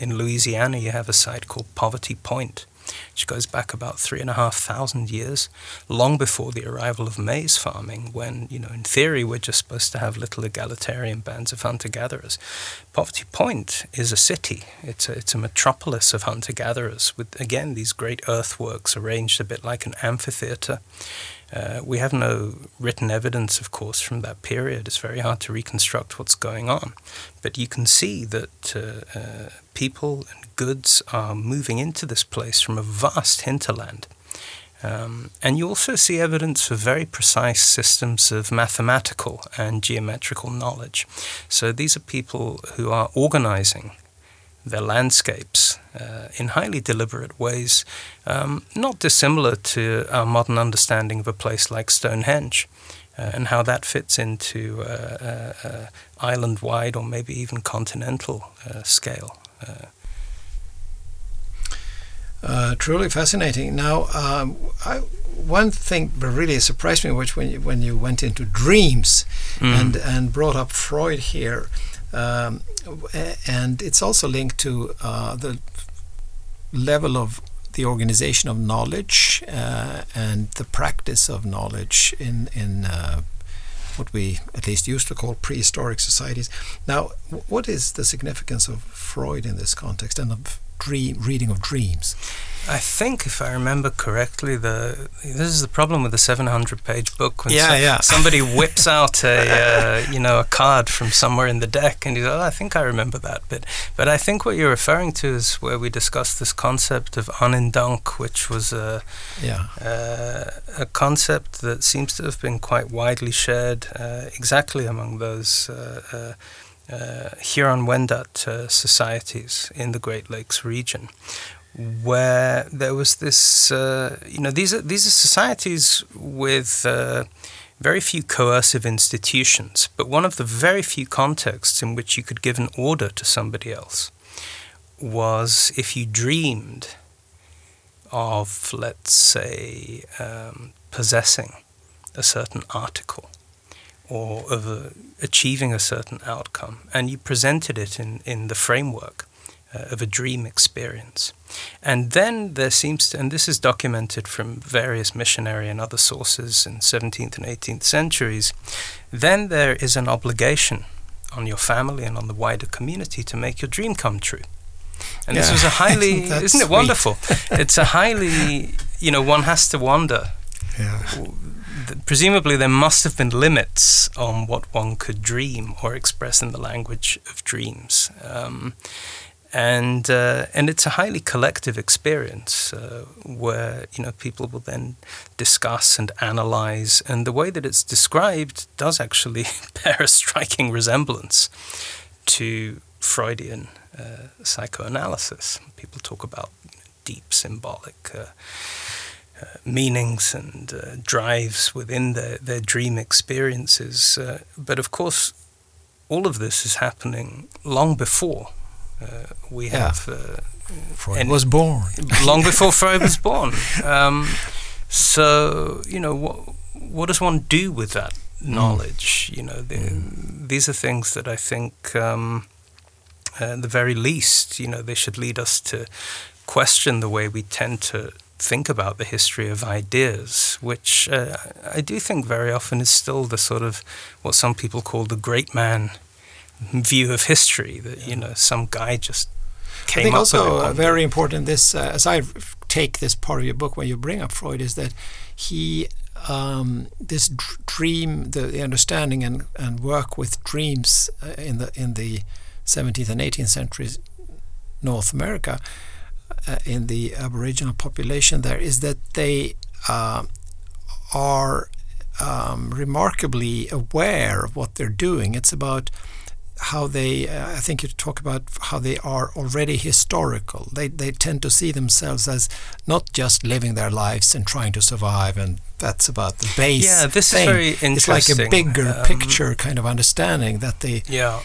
[SPEAKER 3] In Louisiana, you have a site called Poverty Point, which goes back about three and a half thousand years, long before the arrival of maize farming, when, you know, in theory, we're just supposed to have little egalitarian bands of hunter gatherers. Poverty Point is a city, it's a, it's a metropolis of hunter gatherers with, again, these great earthworks arranged a bit like an amphitheater. Uh, we have no written evidence, of course, from that period. It's very hard to reconstruct what's going on. But you can see that uh, uh, people and goods are moving into this place from a vast hinterland. Um, and you also see evidence for very precise systems of mathematical and geometrical knowledge. So these are people who are organizing their landscapes uh, in highly deliberate ways, um, not dissimilar to our modern understanding of a place like Stonehenge. Uh, and how that fits into uh, uh, uh island wide or maybe even continental uh, scale.
[SPEAKER 4] truly fascinating. Now, um, I, one thing that really surprised me, which when you, when you went into dreams mm. and and brought up Freud here, um, and it's also linked to uh, the level of the organization of knowledge uh, and the practice of knowledge in in uh, what we at least used to call prehistoric societies. Now, what is the significance of Freud in this context and of dream reading of dreams?
[SPEAKER 3] I think, if I remember correctly, the this is the problem with the 700-page book.
[SPEAKER 4] When yeah, so, yeah.
[SPEAKER 3] somebody whips out a uh, you know a card from somewhere in the deck, and you go, oh, "I think I remember that bit." But I think what you're referring to is where we discussed this concept of Ondinnonk, which was a
[SPEAKER 4] yeah.
[SPEAKER 3] Uh, a concept that seems to have been quite widely shared, uh, exactly among those. Uh, uh Huron-Wendat uh, societies in the Great Lakes region, where there was this, uh, you know, these are these are societies with uh, very few coercive institutions, but one of the very few contexts in which you could give an order to somebody else was if you dreamed of, let's say, um, possessing a certain article or of a, achieving a certain outcome, and you presented it in, in the framework uh, of a dream experience. And then there seems to, and this is documented from various missionary and other sources in 17th and 18th centuries, then there is an obligation on your family and on the wider community to make your dream come true. And yeah. this was a highly, isn't it wonderful? it's a highly, you know, one has to wonder.
[SPEAKER 4] Yeah.
[SPEAKER 3] Presumably, there must have been limits on what one could dream or express in the language of dreams. Um, and uh, and it's a highly collective experience uh, where you know people will then discuss and analyze, and the way that it's described does actually bear a striking resemblance to Freudian uh, psychoanalysis. People talk about deep symbolic. Uh, uh, meanings and uh, drives within their, their dream experiences. but of course, all of this is happening long before uh, we yeah. have. Uh,
[SPEAKER 4] Freud was born
[SPEAKER 3] long before Freud was born. Um, so you know what what does one do with that mm. knowledge? Mm. You know, the, mm. these are things that I think, um, at the very least, you know, they should lead us to question the way we tend to think about the history of ideas, which uh, I do think very often is still the sort of what some people call the great man view of history that you know some guy just came
[SPEAKER 4] I think
[SPEAKER 3] up
[SPEAKER 4] also
[SPEAKER 3] with it
[SPEAKER 4] very important this uh, as I take this part of your book when you bring up Freud is that he um, this dream the, the, understanding and, and work with dreams uh, in the in the 17th and 18th centuries North America in the Aboriginal population there is that they uh, are um, remarkably aware of what they're doing. It's about how they, uh, I think you talk about how they are already historical. They, they tend to see themselves as not just living their lives and trying to survive, and that's about the base.
[SPEAKER 3] Yeah, this
[SPEAKER 4] thing.
[SPEAKER 3] is very interesting.
[SPEAKER 4] It's like a bigger um, picture kind of understanding that the.
[SPEAKER 3] Yeah.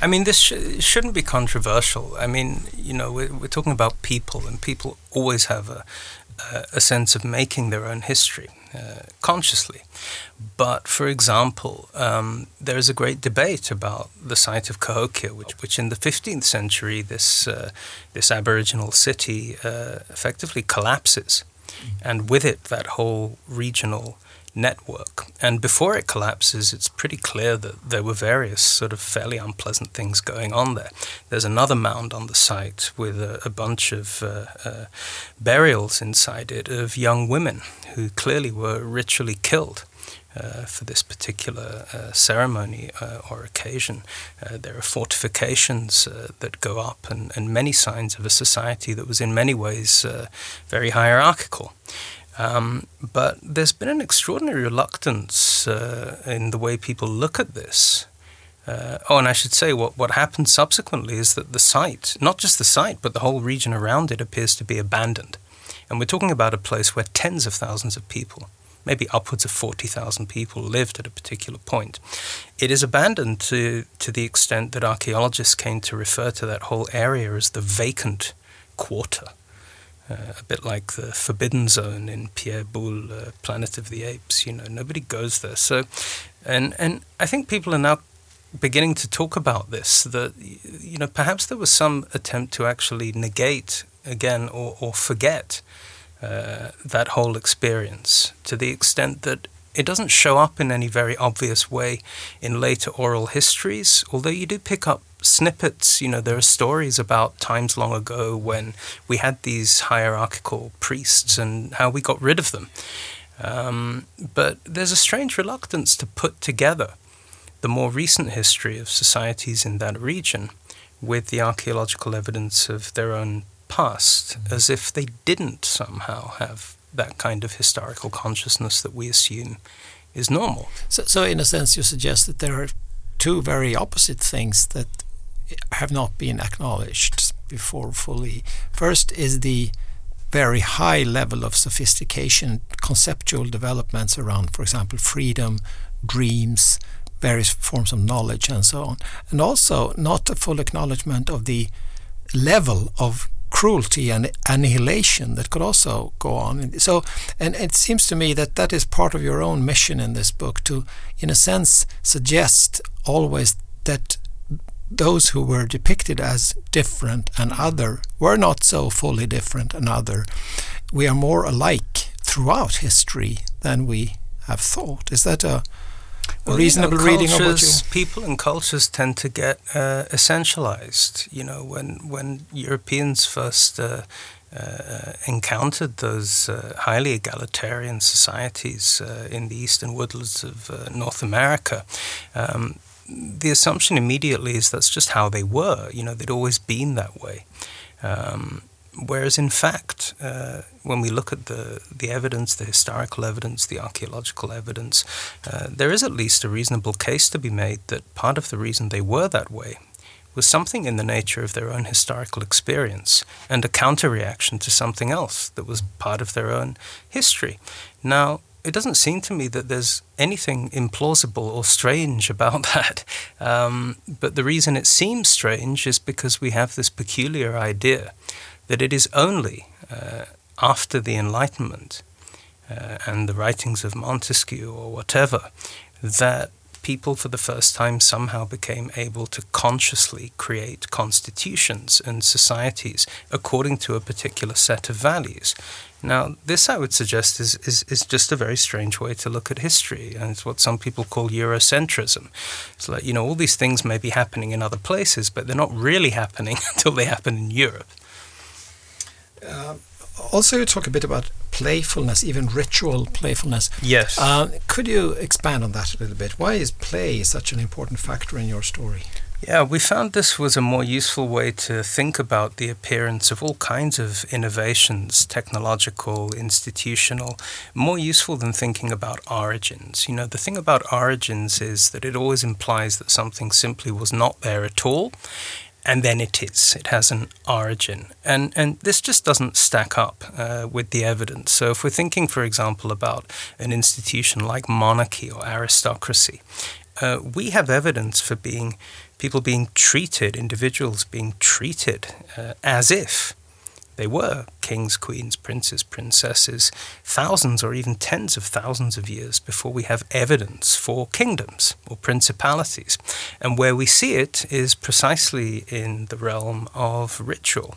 [SPEAKER 3] I mean, this sh- shouldn't be controversial. I mean, you know, we're, we're talking about people, and people always have a, a sense of making their own history uh, consciously. But for example, um, there is a great debate about the site of Cahokia, which, which in the 15th century, this, uh, this Aboriginal city uh, effectively collapses. And with it, that whole regional network. And before it collapses, it's pretty clear that there were various sort of fairly unpleasant things going on there. There's another mound on the site with a, a bunch of uh, uh, burials inside it of young women who clearly were ritually killed. Uh, for this particular uh, ceremony uh, or occasion. Uh, there are fortifications that go up and, and, many signs of a society that was in many ways very hierarchical. Um, but there's been an extraordinary reluctance in the way people look at this. Uh, oh, and I should say what, what happened subsequently is that the site, not just the site, but the whole region around it appears to be abandoned. And we're talking about a place where tens of thousands of people, maybe upwards of 40,000 people, lived at a particular point. It is abandoned to, to the extent that archaeologists came to refer to that whole area as the vacant quarter uh, a bit like the Forbidden Zone in Pierre Boulle, uh, Planet of the Apes. You know, nobody goes there. So, and and I think people are now beginning to talk about this. That you know, perhaps there was some attempt to actually negate again or or forget uh, that whole experience to the extent that it doesn't show up in any very obvious way in later oral histories, although you do pick up snippets. You know, there are stories about times long ago when we had these hierarchical priests and how we got rid of them. Um, but there's a strange reluctance to put together the more recent history of societies in that region with the archaeological evidence of their own past, as if they didn't somehow have that kind of historical consciousness that we assume is normal.
[SPEAKER 4] So, so in a sense, you suggest that there are two very opposite things that have not been acknowledged before fully. First is the very high level of sophistication, conceptual developments around, for example, freedom, dreams, various forms of knowledge, and so on. And also not a full acknowledgement of the level of cruelty and annihilation that could also go on. So, and it seems to me that that is part of your own mission in this book to, in a sense, suggest always that those who were depicted as different and other were not so fully different and other. We are more alike throughout history than we have thought. Is that a well, reasonable
[SPEAKER 3] you know,
[SPEAKER 4] reading of
[SPEAKER 3] what you... People and cultures tend to get uh, essentialized. You know, when when Europeans first uh, uh, encountered those uh, highly egalitarian societies uh, in the eastern woodlands of uh, North America, um, the assumption immediately is that's just how they were. You know, they'd always been that way. Um, whereas, in fact, uh, when we look at the the evidence, the historical evidence, the archaeological evidence, uh, there is at least a reasonable case to be made that part of the reason they were that way was something in the nature of their own historical experience and a counter reaction to something else that was part of their own history. Now, it doesn't seem to me that there's anything implausible or strange about that. Um, but the reason it seems strange is because we have this peculiar idea that it is only uh, after the Enlightenment uh, and the writings of Montesquieu or whatever that people for the first time somehow became able to consciously create constitutions and societies according to a particular set of values. Now, this I would suggest is, is, is just a very strange way to look at history, and it's what some people call Eurocentrism. It's like, you know, all these things may be happening in other places, but they're not really happening until they happen in Europe.
[SPEAKER 4] Uh, also, you talk a bit about playfulness, even ritual playfulness.
[SPEAKER 3] Yes.
[SPEAKER 4] Uh, could you expand on that a little bit? Why is play such an important factor in your story?
[SPEAKER 3] Yeah, we found this was a more useful way to think about the appearance of all kinds of innovations, technological, institutional, more useful than thinking about origins. You know, the thing about origins is that it always implies that something simply was not there at all and then it is. It has an origin, and and this just doesn't stack up uh, with the evidence. So if we're thinking, for example, about an institution like monarchy or aristocracy, uh, we have evidence for being people being treated, individuals being treated uh, as if they were kings, queens, princes, princesses, thousands or even tens of thousands of years before we have evidence for kingdoms or principalities. And where we see it is precisely in the realm of ritual.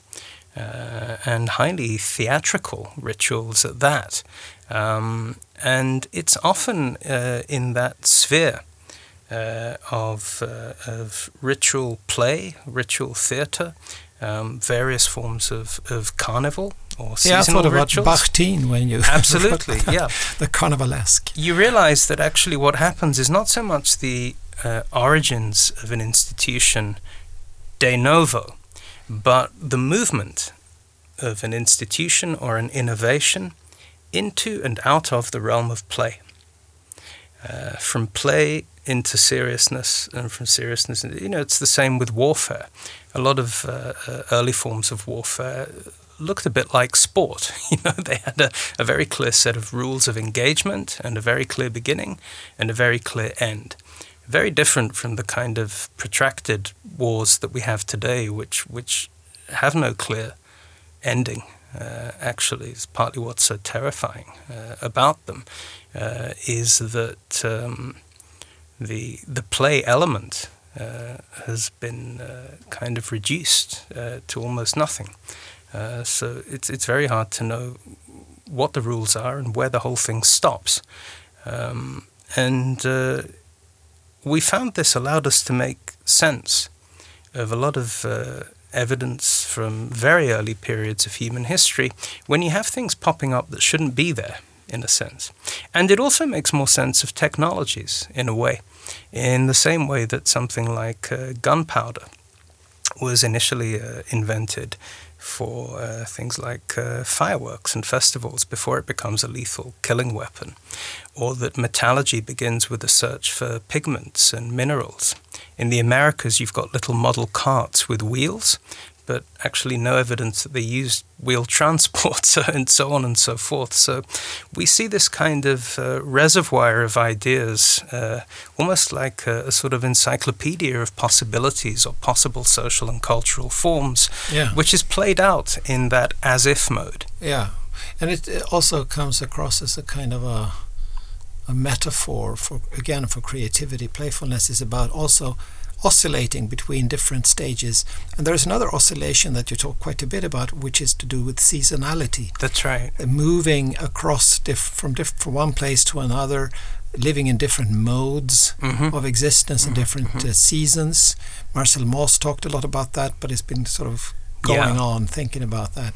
[SPEAKER 3] uh, and highly theatrical rituals at that. Um, and it's often uh, in that sphere uh, of, uh, of ritual play, ritual theatre, um, various forms of, of carnival or seasonal
[SPEAKER 4] yeah, I thought about
[SPEAKER 3] rituals.
[SPEAKER 4] Bakhtin when you
[SPEAKER 3] Absolutely, yeah.
[SPEAKER 4] the carnivalesque.
[SPEAKER 3] You realize that actually what happens is not so much the uh, origins of an institution de novo, but the movement of an institution or an innovation into and out of the realm of play. Uh, from play into seriousness, and from seriousness, you know, it's the same with warfare. A lot of uh, uh, early forms of warfare looked a bit like sport. You know, they had a, a very clear set of rules of engagement and a very clear beginning and a very clear end. Very different from the kind of protracted wars that we have today, which which have no clear ending. Uh, actually, is partly what's so terrifying uh, about them uh, is that um, the the play element has been uh, kind of reduced uh, to almost nothing. so it's it's very hard to know what the rules are and where the whole thing stops. Um, and we found this allowed us to make sense of a lot of evidence from very early periods of human history when you have things popping up that shouldn't be there, in a sense. And it also makes more sense of technologies, in a way, in the same way that something like uh, gunpowder was initially uh, invented for uh, things like uh, fireworks and festivals before it becomes a lethal killing weapon, or that metallurgy begins with a search for pigments and minerals. In the Americas, you've got little model carts with wheels, but actually no evidence that they used wheel transport so, and so on and so forth. So we see this kind of uh, reservoir of ideas, uh, almost like a, a, sort of encyclopedia of possibilities or possible social and cultural forms,
[SPEAKER 4] yeah.
[SPEAKER 3] which is played out in that as if mode.
[SPEAKER 4] Yeah, and it also comes across as a kind of a a metaphor for again for creativity. Playfulness is about also oscillating between different stages. And there's another oscillation that you talk quite a bit about, which is to do with seasonality.
[SPEAKER 3] That's right.
[SPEAKER 4] Uh, moving across diff- from, diff- from one place to another, living in different modes
[SPEAKER 3] mm-hmm.
[SPEAKER 4] of existence in
[SPEAKER 3] mm-hmm.
[SPEAKER 4] different
[SPEAKER 3] mm-hmm.
[SPEAKER 4] uh, seasons. Marcel Mauss talked a lot about that, but it's been sort of going
[SPEAKER 3] yeah.
[SPEAKER 4] on thinking about that.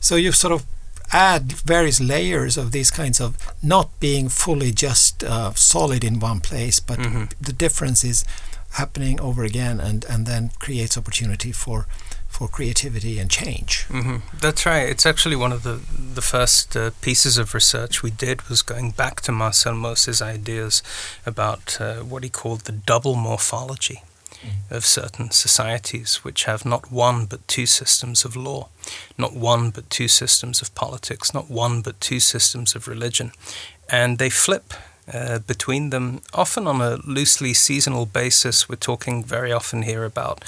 [SPEAKER 4] So you sort of add various layers of these kinds of not being fully just uh, solid in one place, but
[SPEAKER 3] mm-hmm.
[SPEAKER 4] the difference is happening over again and, and then creates opportunity for for creativity and change.
[SPEAKER 3] Mm-hmm. That's right. It's actually one of the the first uh, pieces of research we did was going back to Marcel Mauss's ideas about uh, what he called the double morphology mm. of certain societies, which have not one but two systems of law, not one but two systems of politics, not one but two systems of religion, and they flip uh, between them, often on a loosely seasonal basis. We're talking very often here about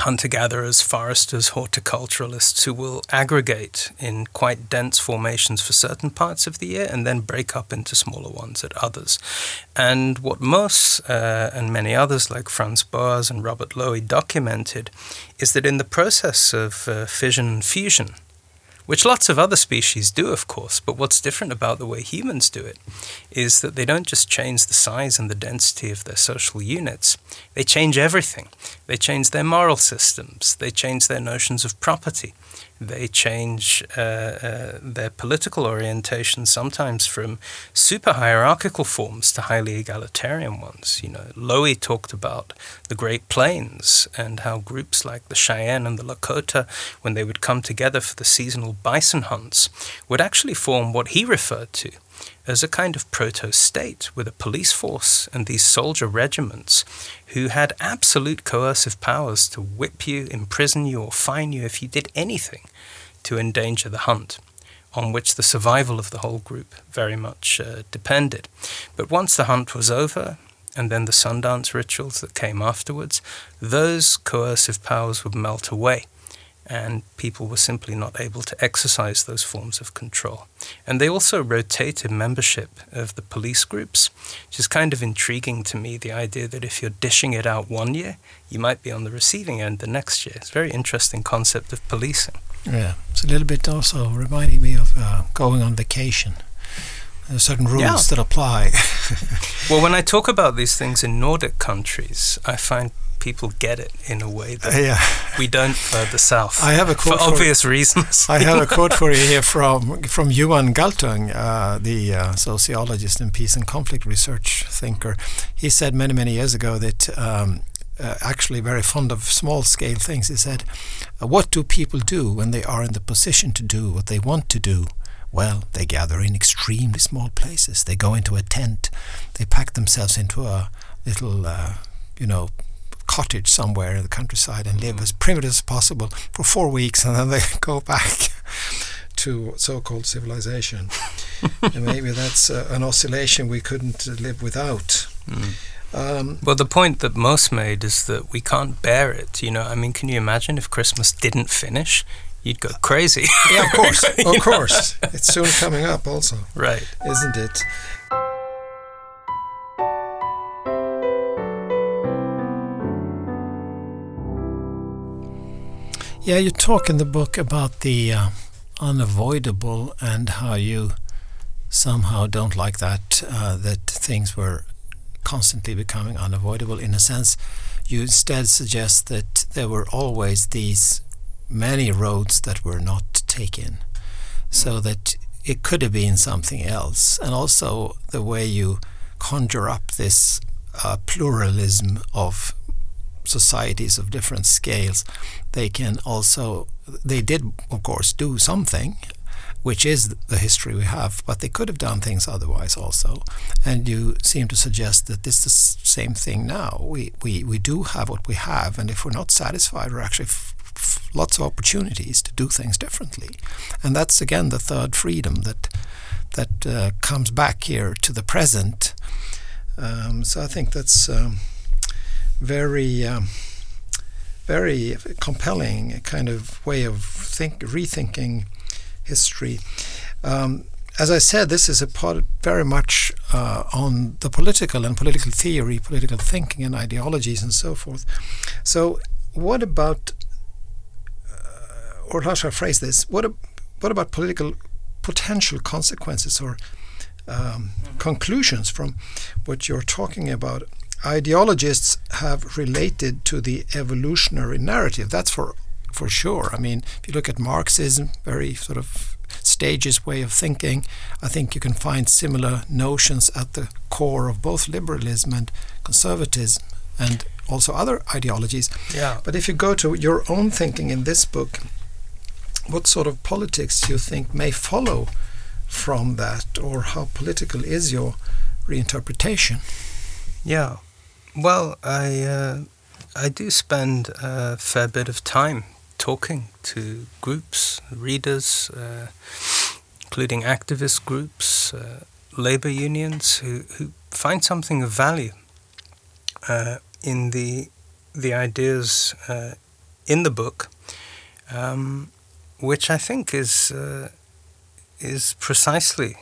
[SPEAKER 3] hunter gatherers, foresters, horticulturalists who will aggregate in quite dense formations for certain parts of the year and then break up into smaller ones at others. And what Mauss uh, and many others like Franz Boas and Robert Lowie documented is that in the process of uh, fission and fusion, which lots of other species do, of course. But what's different about the way humans do it is that they don't just change the size and the density of their social units, they change everything. They change their moral systems, they change their notions of property, they change uh, uh, their political orientation sometimes from super hierarchical forms to highly egalitarian ones. You know, Lowie talked about the Great Plains and how groups like the Cheyenne and the Lakota, when they would come together for the seasonal bison hunts, would actually form what he referred to as a kind of proto state with a police force and these soldier regiments who had absolute coercive powers to whip you, imprison you, or fine you if you did anything to endanger the hunt, on which the survival of the whole group very much uh, depended. But once the hunt was over, and then the Sundance rituals that came afterwards, those coercive powers would melt away and people were simply not able to exercise those forms of control. And they also rotated membership of the police groups, which is kind of intriguing to me the idea that if you're dishing it out one year, you might be on the receiving end the next year. It's a very interesting concept of policing.
[SPEAKER 4] Yeah, it's a little bit also reminding me of uh, going on vacation. There are certain rules
[SPEAKER 3] Yeah.
[SPEAKER 4] that apply.
[SPEAKER 3] Well, when I talk about these things in Nordic countries, I find people get it in a way that
[SPEAKER 4] yeah,
[SPEAKER 3] we don't further south.
[SPEAKER 4] I have a
[SPEAKER 3] for
[SPEAKER 4] quote for-
[SPEAKER 3] obvious reasons.
[SPEAKER 4] I have a quote for you here from from Johan Galtung, uh, the uh, sociologist and peace and conflict research thinker. He said many many years ago that. Um, uh, actually, very fond of small scale things. He said, uh, "What do people do when they are in the position to do what they want to do? Well, they gather in extremely small places. They go into a tent. They pack themselves into a little, uh, you know, cottage somewhere in the countryside and live as primitive as possible for four weeks, and then they go back to so-called civilization. and maybe that's uh, an oscillation we couldn't uh, live without. Um,
[SPEAKER 3] Well, the point that Mauss made is that we can't bear it. You know, I mean, can you imagine if Christmas didn't finish? You'd go crazy.
[SPEAKER 4] yeah, of course, of course. It's soon coming up, also,
[SPEAKER 3] right.
[SPEAKER 4] isn't it? Yeah, you talk in the book about the uh, unavoidable and how you somehow don't like that, uh, that things were constantly becoming unavoidable. In a sense, you instead suggest that there were always these many roads that were not taken, so that it could have been something else. And also the way you conjure up this uh, pluralism of societies of different scales, they can also, they did, of course, do something, which is the history we have, but they could have done things otherwise also. And you seem to suggest that this is the same thing now. We, we, we do have what we have, and if we're not satisfied, we're actually lots of opportunities to do things differently. And that's again the third freedom that that uh, comes back here to the present. Um, so I think that's um, very um, very compelling kind of way of think rethinking history. Um, as I said, this is a part very much uh, on the political and political theory, political thinking, and ideologies, and so forth. So, what about, uh, or how shall I phrase this? What ab- what about political potential consequences or um, conclusions from what you're talking about? Ideologists have related to the evolutionary narrative. That's for for sure. I mean, if you look at Marxism, very sort of stages way of thinking, I think you can find similar notions at the core of both liberalism and conservatism and also other ideologies.
[SPEAKER 3] Yeah.
[SPEAKER 4] But if you go to your own thinking in this book, what sort of politics do you think may follow from that, or how political is your reinterpretation?
[SPEAKER 3] Yeah. Well, I uh, I do spend a fair bit of time talking to groups, readers, uh, including activist groups, uh, labor unions, who, who find something of value uh, in the the ideas uh, in the book, um, which I think is uh, is precisely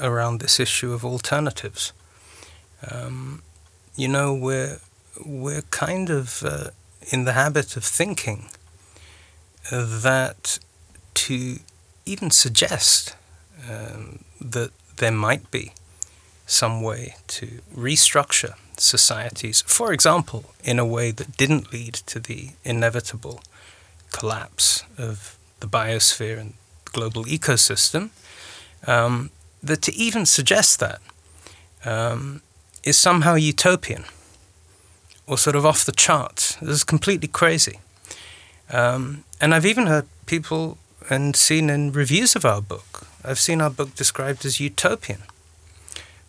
[SPEAKER 3] around this issue of alternatives. Um, you know, we're we're kind of uh, in the habit of thinking that to even suggest um, that there might be some way to restructure societies, for example, in a way that didn't lead to the inevitable collapse of the biosphere and global ecosystem, um, that to even suggest that um, is somehow utopian or sort of off the charts. This is completely crazy. Um, and I've even heard people and seen in reviews of our book, I've seen our book described as utopian,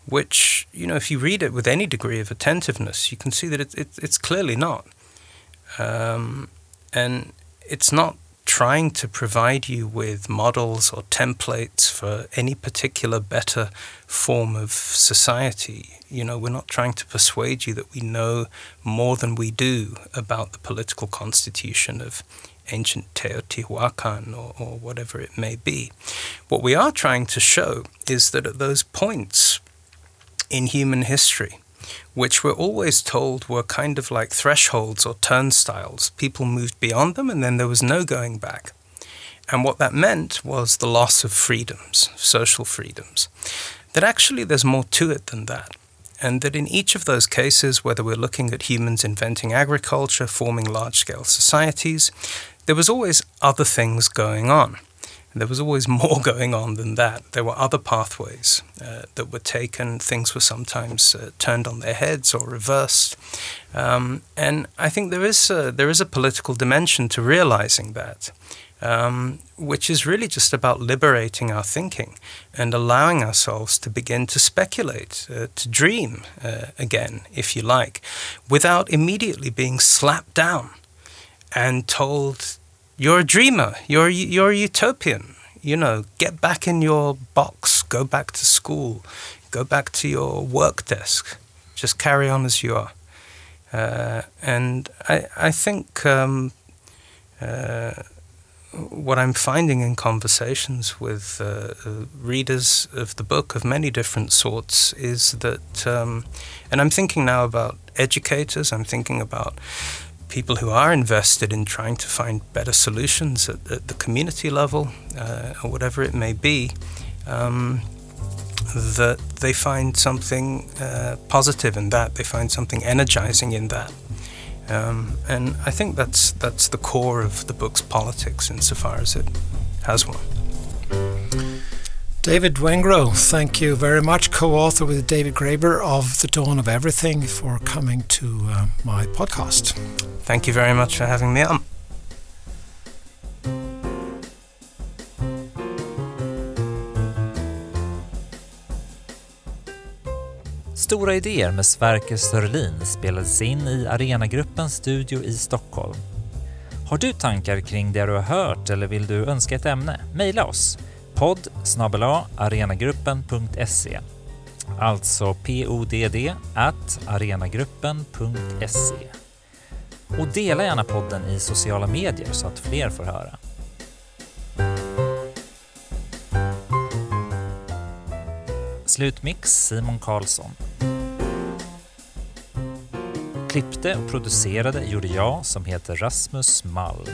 [SPEAKER 3] which, you know, if you read it with any degree of attentiveness, you can see that it, it, it's clearly not. Um, and it's not trying to provide you with models or templates for any particular better form of society. You know, we're not trying to persuade you that we know more than we do about the political constitution of ancient Teotihuacan or, or whatever it may be. What we are trying to show is that at those points in human history, which we're always told were kind of like thresholds or turnstiles. People moved beyond them and then there was no going back. And what that meant was the loss of freedoms, social freedoms. That actually there's more to it than that. And that in each of those cases, whether we're looking at humans inventing agriculture, forming large scale societies, there was always other things going on. There was always more going on than that. There were other pathways uh, that were taken. Things were sometimes uh, turned on their heads or reversed. Um, and I think there is a, there is a political dimension to realizing that, um, which is really just about liberating our thinking and allowing ourselves to begin to speculate, uh, to dream uh, again, if you like, without immediately being slapped down and told you're a dreamer. You're you're a utopian. You know, get back in your box. Go back to school. Go back to your work desk. Just carry on as you are. Uh, and I I think um, uh, what I'm finding in conversations with uh, readers of the book of many different sorts is that, um, and I'm thinking now about educators. I'm thinking about people who are invested in trying to find better solutions at, at the community level uh, or whatever it may be, um, that they find something uh, positive in that, they find something energizing in that. Um, and I think that's that's the core of the book's politics, insofar as it has one.
[SPEAKER 4] David Wengrow, thank you very much, co author with David Graeber of The Dawn of Everything, for coming to uh, my podcast.
[SPEAKER 3] Thank you very much for having me on.
[SPEAKER 1] Stora idéer med Sverker Sörlin spelades in i Arenagruppens studio i Stockholm. Har du tankar kring det du har hört eller vill du önska ett ämne? Maila oss podd arenagruppen.se Alltså podd at arenagruppen.se Och dela gärna podden i sociala medier så att fler får höra. Slutmix Simon Karlsson. Klippte och producerade gjorde jag som heter Rasmus Malm.